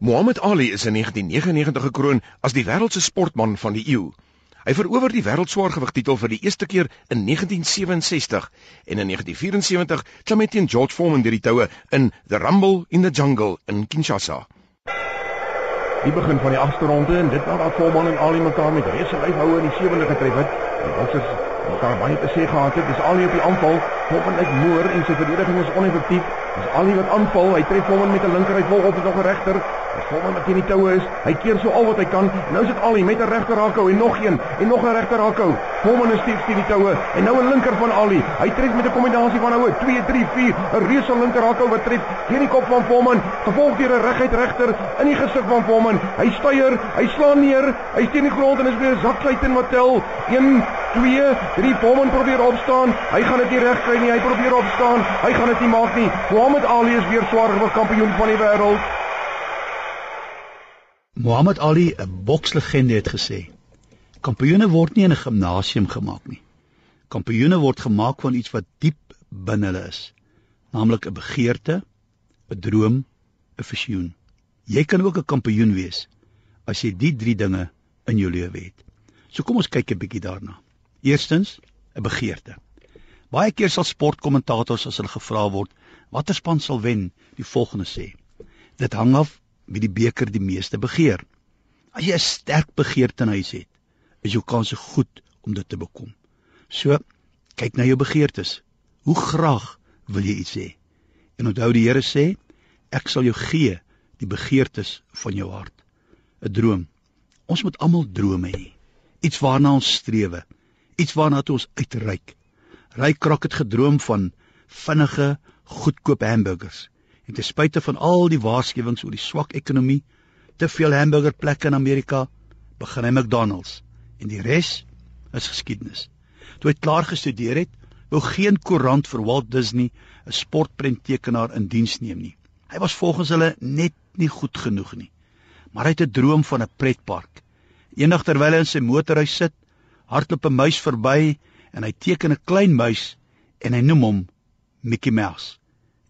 Muhammad Ali is in 1999 gekroon as die wêreld se sportman van die eeu. Hy verower die wêreldswaargewig titel vir die eerste keer in 1967 en in 1974 klim hy teen George Foreman deur die toue in The Rumble in the Jungle in Kinshasa. Die begin van die agste ronde en dit nadat Foreman en Ali mekaar met reuse lyfhoue in die sewende getref het. Die boksers mekaar baie te sê gehad het. Dis Ali op die aanval, Foreman is moer en sy verdediging is oneffektief. Dis Ali wat aanval, hy tref Foreman met 'n linker, hy volg op met nog 'n regter. Volman wat in die toue is. Hy keer so al wat hy kan. Nou sit Ali met 'n regter hakhou en nog een en nog 'n regter hakhou. Volman is steeds in die toue en nou 'n linker van Ali. Hy tref met 'n kombinasie van houe 2 3 4, 'n reuse linker hakhou wat tref teen die kop van Volman, gevolg deur 'n reguit regter in die gesig van Volman. Hy styer, hy slaan neer, hy steun die grond en is weer zaksluit en wat tel. 1 2 3 Volman probeer opstaan. Hy gaan dit nie reg kry nie. Hy probeer opstaan. Hy gaan dit nie maak nie. Muhammad Ali is weer swaargewig kampioen van die wêreld. Muhammad Ali, 'n bokslegende het gesê: "Kampioene word nie in 'n gimnasium gemaak nie. Kampioene word gemaak van iets wat diep binne hulle is, naamlik 'n begeerte, 'n droom, 'n visioen. Jy kan ook 'n kampioen wees as jy die drie dinge in jou lewe het. So kom ons kyk 'n bietjie daarna. Eerstens, 'n begeerte. Baie keer sal sportkommentators as hulle gevra word watter span sal wen, die volgende sê: Dit hang af wie die beker die meeste begeer. As jy 'n sterk begeerte in huis het, is jou kans goed om dit te bekom. So, kyk na jou begeertes. Hoe graag wil jy iets hê? En onthou die Here sê, ek sal jou gee die begeertes van jou hart. 'n Droom. Ons moet almal drome hê. Iets waarna ons streef, iets waarna ons uitreik. Ry Krok het gedroom van vinnige, goedkoop hamburgers. En ten spyte van al die waarskuwings oor die swak ekonomie, te veel hamburgerplekke in Amerika, begin hy McDonald's en die res is geskiedenis. Toe hy klaar gestudeer het, wou geen koerant vir Walt Disney 'n sportprenttekenaar in diens neem nie. Hy was volgens hulle net nie goed genoeg nie. Maar hy het 'n droom van 'n pretpark. Eendag terwyl hy in sy motorhuis sit, hardloop 'n muis verby en hy teken 'n klein muis en hy noem hom Mickey Mouse.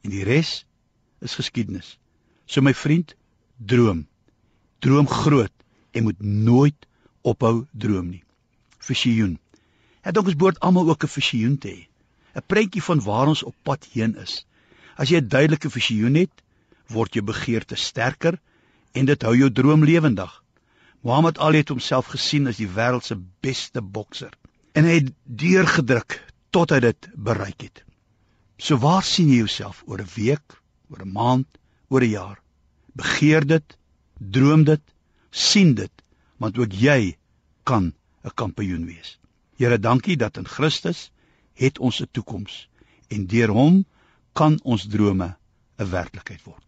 En die res is geskiedenis. So my vriend, droom. Droom groot en moet nooit ophou droom nie. Visioen. Het ons behoort almal ook 'n visioen te hê. 'n Prentjie van waar ons op pad heen is. As jy 'n duidelike visioen het, word jou begeerte sterker en dit hou jou droom lewendig. Muhammad Ali het homself gesien as die wêreld se beste bokser en hy het deurgedruk tot hy dit bereik het. So waar sien jy jouself oor 'n week, oor 'n maand, oor 'n jaar. Begeer dit, droom dit, sien dit, want ook jy kan 'n kampioen wees. Here, dankie dat in Christus het ons 'n toekoms en deur hom kan ons drome 'n werklikheid word.